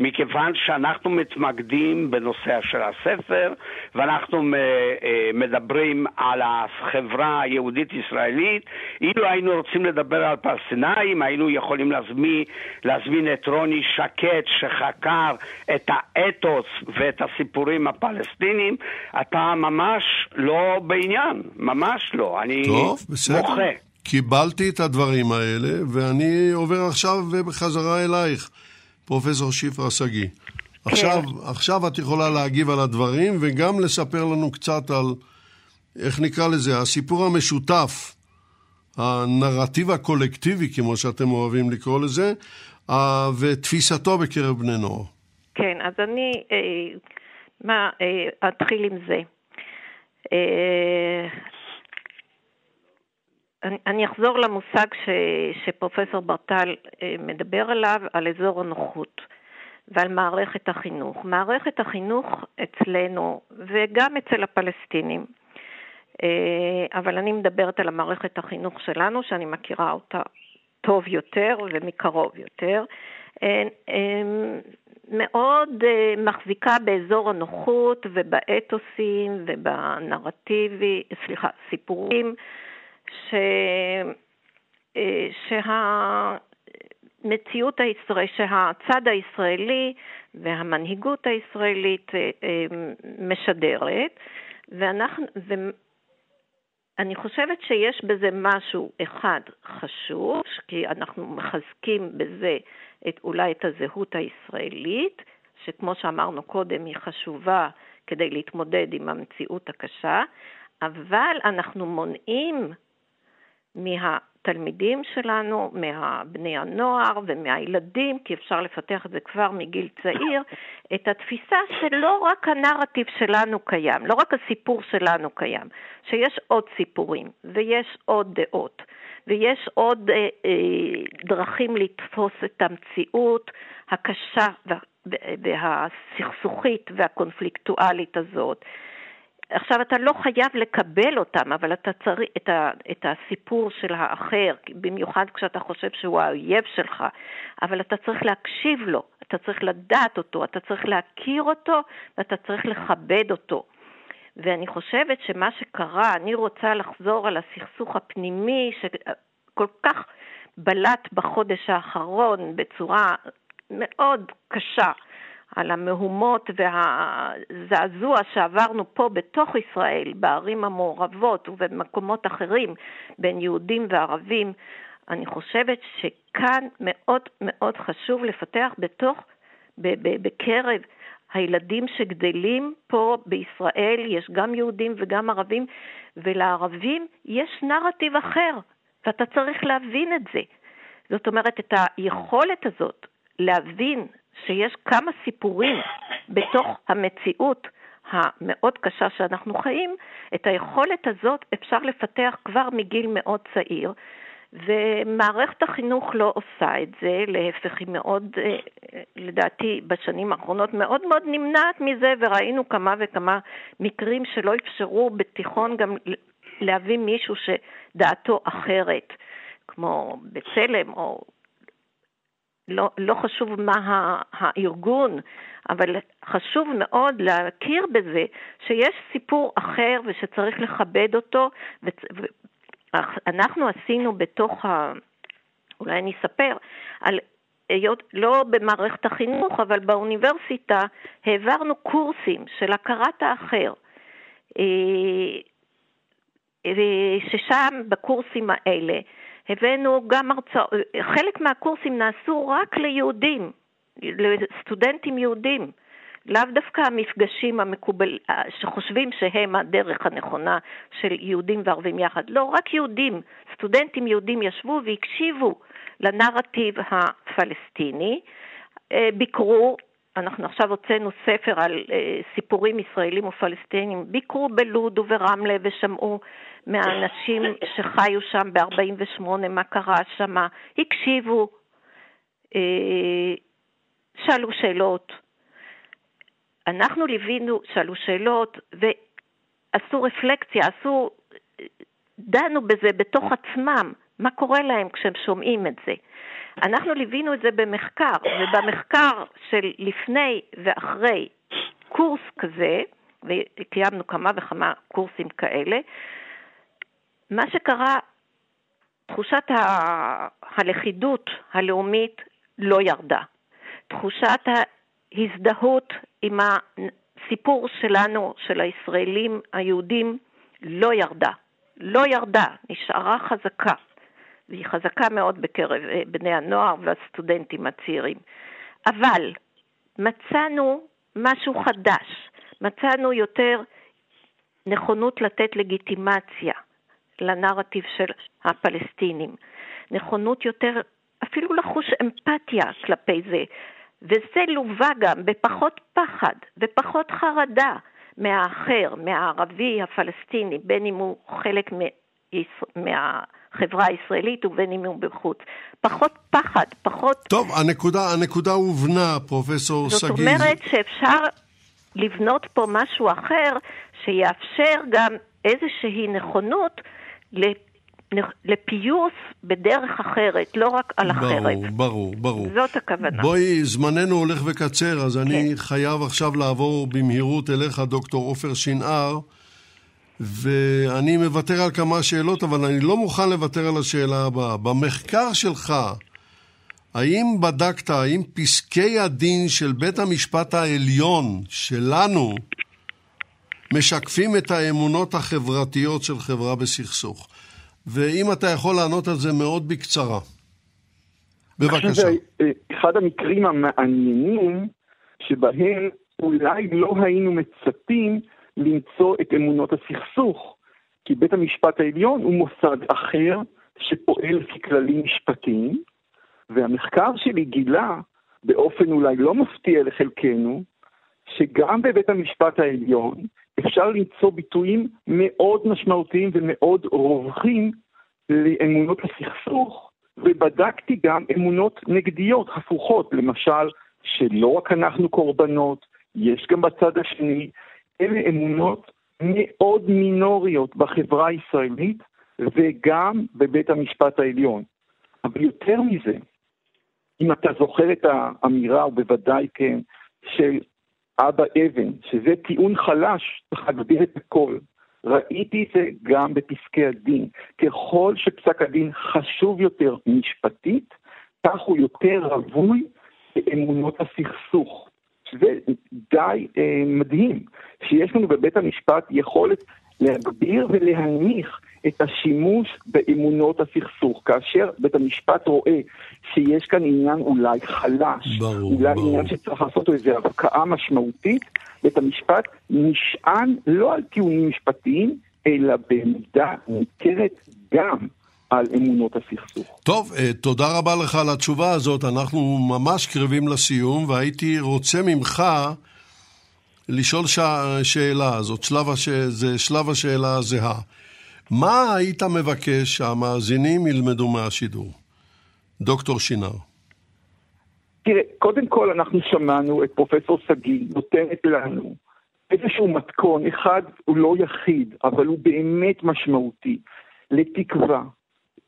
מכיוון שאנחנו מתמקדים בנושא של הספר, ואנחנו אה, מדברים על החברה היהודית-ישראלית. אילו היינו רוצים לדבר על פלסטינאים, היינו יכולים להזמין, להזמין את רוני שקט, שחקר את האתוס ואת הסיפורים הפלסטינים. אתה ממש לא בעניין, ממש לא. אני טוב, בסדר. מוחה. קיבלתי את הדברים האלה, ואני עובר עכשיו בחזרה אלייך. פרופסור שפרה שגיא. כן. עכשיו, עכשיו את יכולה להגיב על הדברים וגם לספר לנו קצת על, איך נקרא לזה, הסיפור המשותף, הנרטיב הקולקטיבי, כמו שאתם אוהבים לקרוא לזה, ותפיסתו בקרב בני נוער. כן, אז אני, אה, מה, אה, אתחיל עם זה. אה, אני, אני אחזור למושג ש, שפרופסור ברטל אה, מדבר עליו, על אזור הנוחות. ועל מערכת החינוך. מערכת החינוך אצלנו וגם אצל הפלסטינים, אה, אבל אני מדברת על המערכת החינוך שלנו, שאני מכירה אותה טוב יותר ומקרוב יותר, אה, מאוד מחזיקה באזור הנוחות ובאתוסים ובנרטיבי, סליחה, סיפורים, ש... שהמציאות הישראלית, שהצד הישראלי והמנהיגות הישראלית אה, אה, משדרת, ואנחנו, ואני חושבת שיש בזה משהו אחד חשוב, כי אנחנו מחזקים בזה את, אולי את הזהות הישראלית, שכמו שאמרנו קודם, היא חשובה כדי להתמודד עם המציאות הקשה, אבל אנחנו מונעים מהתלמידים שלנו, מהבני הנוער ומהילדים, כי אפשר לפתח את זה כבר מגיל צעיר, את התפיסה שלא רק הנרטיב שלנו קיים, לא רק הסיפור שלנו קיים, שיש עוד סיפורים ויש עוד דעות. ויש עוד אה, אה, דרכים לתפוס את המציאות הקשה והסכסוכית והקונפליקטואלית הזאת. עכשיו, אתה לא חייב לקבל אותם, אבל אתה צריך את, ה, את הסיפור של האחר, במיוחד כשאתה חושב שהוא האויב שלך, אבל אתה צריך להקשיב לו, אתה צריך לדעת אותו, אתה צריך להכיר אותו ואתה צריך לכבד אותו. ואני חושבת שמה שקרה, אני רוצה לחזור על הסכסוך הפנימי שכל כך בלט בחודש האחרון בצורה מאוד קשה. על המהומות והזעזוע שעברנו פה בתוך ישראל, בערים המעורבות ובמקומות אחרים, בין יהודים וערבים, אני חושבת שכאן מאוד מאוד חשוב לפתח בתוך, בקרב הילדים שגדלים פה בישראל, יש גם יהודים וגם ערבים, ולערבים יש נרטיב אחר, ואתה צריך להבין את זה. זאת אומרת, את היכולת הזאת להבין שיש כמה סיפורים בתוך המציאות המאוד קשה שאנחנו חיים, את היכולת הזאת אפשר לפתח כבר מגיל מאוד צעיר, ומערכת החינוך לא עושה את זה, להפך היא מאוד, אה, לדעתי בשנים האחרונות מאוד מאוד נמנעת מזה, וראינו כמה וכמה מקרים שלא אפשרו בתיכון גם להביא מישהו שדעתו אחרת, כמו בצלם או לא, לא חשוב מה הארגון, אבל חשוב מאוד להכיר בזה שיש סיפור אחר ושצריך לכבד אותו. אנחנו עשינו בתוך ה... אולי אני אספר, על היות, לא במערכת החינוך, אבל באוניברסיטה, העברנו קורסים של הכרת האחר, אה, אה, ששם בקורסים האלה הבאנו גם הרצאות, חלק מהקורסים נעשו רק ליהודים, לסטודנטים יהודים. לאו דווקא המפגשים המקובל, שחושבים שהם הדרך הנכונה של יהודים וערבים יחד. לא, רק יהודים, סטודנטים יהודים ישבו והקשיבו לנרטיב הפלסטיני, אה, ביקרו, אנחנו עכשיו הוצאנו ספר על אה, סיפורים ישראלים ופלסטינים, ביקרו בלוד וברמלה ושמעו מהאנשים שחיו שם ב-48, מה קרה שם, הקשיבו, אה, שאלו שאלות. אנחנו ליווינו, שאלו שאלות ועשו רפלקציה, עשו, דנו בזה בתוך עצמם, מה קורה להם כשהם שומעים את זה. אנחנו ליווינו את זה במחקר, ובמחקר של לפני ואחרי קורס כזה, וקיימנו כמה וכמה קורסים כאלה, מה שקרה, תחושת ה... הלכידות הלאומית לא ירדה. תחושת ההזדהות עם הסיפור שלנו, של הישראלים היהודים, לא ירדה. לא ירדה, נשארה חזקה. והיא חזקה מאוד בקרב אה, בני הנוער והסטודנטים הצעירים. אבל מצאנו משהו חדש, מצאנו יותר נכונות לתת לגיטימציה, לנרטיב של הפלסטינים, נכונות יותר אפילו לחוש אמפתיה כלפי זה, וזה לווה גם בפחות פחד ופחות חרדה מהאחר, מהערבי הפלסטיני, בין אם הוא חלק מה... החברה הישראלית ובין אם הוא בחוץ. פחות פחד, פחות... טוב, הנקודה, הנקודה הובנה, פרופסור שגיא. זאת אומרת שאפשר לבנות פה משהו אחר שיאפשר גם איזושהי נכונות לפיוס בדרך אחרת, לא רק על החרב. ברור, ברור, ברור. זאת הכוונה. בואי, זמננו הולך וקצר, אז כן. אני חייב עכשיו לעבור במהירות אליך, דוקטור עופר שנהר. ואני מוותר על כמה שאלות, אבל אני לא מוכן לוותר על השאלה הבאה. במחקר שלך, האם בדקת, האם פסקי הדין של בית המשפט העליון שלנו משקפים את האמונות החברתיות של חברה בסכסוך? ואם אתה יכול לענות על זה מאוד בקצרה. בבקשה. אחד המקרים המעניינים שבהם אולי לא היינו מצפים למצוא את אמונות הסכסוך, כי בית המשפט העליון הוא מוסד אחר שפועל לפי כללים משפטיים, והמחקר שלי גילה, באופן אולי לא מפתיע לחלקנו, שגם בבית המשפט העליון אפשר למצוא ביטויים מאוד משמעותיים ומאוד רווחים לאמונות הסכסוך, ובדקתי גם אמונות נגדיות, הפוכות, למשל, שלא רק אנחנו קורבנות, יש גם בצד השני, אלה אמונות מאוד מינוריות בחברה הישראלית וגם בבית המשפט העליון. אבל יותר מזה, אם אתה זוכר את האמירה, ובוודאי כן, של אבא אבן, שזה טיעון חלש, צריך להגביר את הכל. ראיתי את זה גם בפסקי הדין. ככל שפסק הדין חשוב יותר משפטית, כך הוא יותר רווי באמונות הסכסוך. שזה די אה, מדהים, שיש לנו בבית המשפט יכולת להגביר ולהנמיך את השימוש באמונות הסכסוך. כאשר בית המשפט רואה שיש כאן עניין אולי חלש, ברור, אולי ברור. עניין שצריך לעשות איזו הבקעה משמעותית, בית המשפט נשען לא על טיעונים משפטיים, אלא במידה ניכרת גם על אמונות הסכסוך. טוב, אה, תודה רבה לך על התשובה הזאת. אנחנו ממש קרבים לסיום, והייתי רוצה ממך לשאול ש... שאלה, זאת שלב הש... זה שלב השאלה הזהה. מה היית מבקש שהמאזינים ילמדו מהשידור? דוקטור שינר. תראה, קודם כל אנחנו שמענו את פרופסור שגיא נותנת לנו איזשהו מתכון, אחד הוא לא יחיד, אבל הוא באמת משמעותי, לתקווה,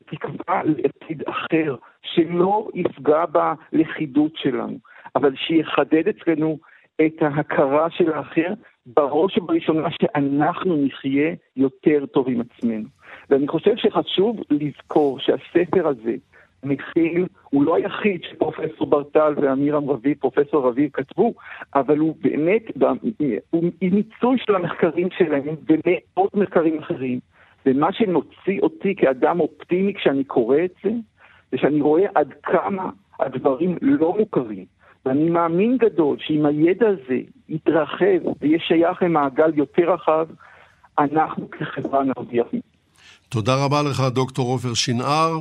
תקווה לעתיד אחר, שלא יפגע בלכידות שלנו, אבל שיחדד אצלנו את ההכרה של האחר, בראש ובראשונה שאנחנו נחיה יותר טוב עם עצמנו. ואני חושב שחשוב לזכור שהספר הזה מכיל, הוא לא היחיד שפרופסור ברטל ואמירם רביב, פרופסור רביב כתבו, אבל הוא באמת, הוא מיצוי של המחקרים שלהם ומאות מחקרים אחרים. ומה שמוציא אותי כאדם אופטימי כשאני קורא את זה, זה שאני רואה עד כמה הדברים לא מוכרים. ואני מאמין גדול שאם הידע הזה יתרחב ויהיה שייך למעגל יותר רחב, אנחנו כחברה נרוויח. תודה רבה לך, דוקטור עופר שנהר.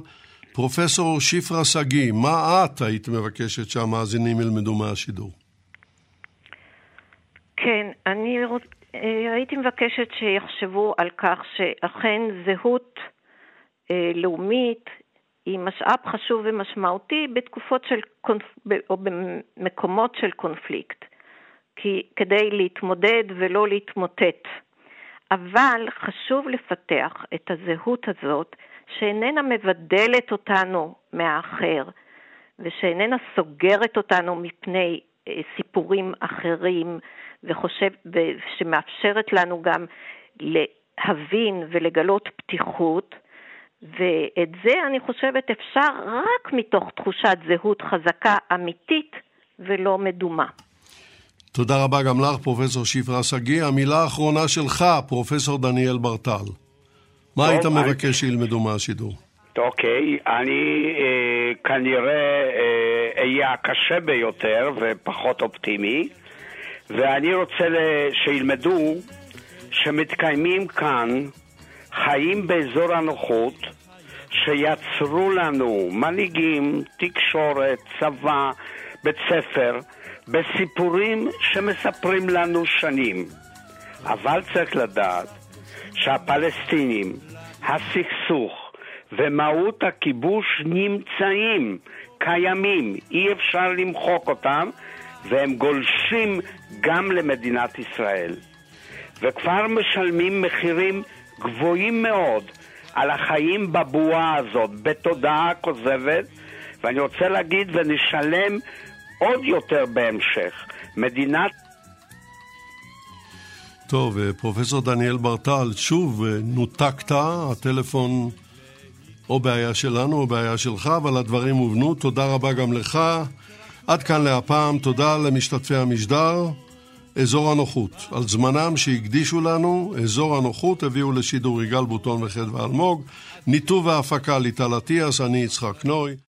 פרופסור שפרה שגיא, מה את היית מבקשת שהמאזינים ילמדו מהשידור? כן, אני רוצ... הייתי מבקשת שיחשבו על כך שאכן זהות אה, לאומית היא משאב חשוב ומשמעותי בתקופות של קונפ... או במקומות של קונפליקט, כי כדי להתמודד ולא להתמוטט. אבל חשוב לפתח את הזהות הזאת שאיננה מבדלת אותנו מהאחר ושאיננה סוגרת אותנו מפני אה, סיפורים אחרים וחושב, ושמאפשרת לנו גם להבין ולגלות פתיחות, ואת זה אני חושבת אפשר רק מתוך תחושת זהות חזקה אמיתית ולא מדומה. תודה רבה גם לך, פרופסור שפרה שגיא. המילה האחרונה שלך, פרופסור דניאל ברטל. מה היית מבקש שילמדו מהשידור? אוקיי, אני אה, כנראה אהיה אה, הקשה ביותר ופחות אופטימי, ואני רוצה שילמדו שמתקיימים כאן חיים באזור הנוחות שיצרו לנו מנהיגים, תקשורת, צבא, בית ספר, בסיפורים שמספרים לנו שנים. אבל צריך לדעת שהפלסטינים הסכסוך ומהות הכיבוש נמצאים, קיימים, אי אפשר למחוק אותם, והם גולשים גם למדינת ישראל. וכבר משלמים מחירים גבוהים מאוד על החיים בבועה הזאת, בתודעה כוזבת, ואני רוצה להגיד, ונשלם עוד יותר בהמשך. מדינת... טוב, אה, פרופסור דניאל ברטל, שוב אה, נותקת, הטלפון או בעיה שלנו או בעיה שלך, אבל הדברים הובנו. תודה רבה גם לך. עד כאן להפעם, תודה למשתתפי המשדר. אזור הנוחות. על זמנם שהקדישו לנו, אזור הנוחות הביאו לשידור יגאל בוטון וחדווה אלמוג, ניתוב והפקה ליטל אטיאס, אני יצחק נוי.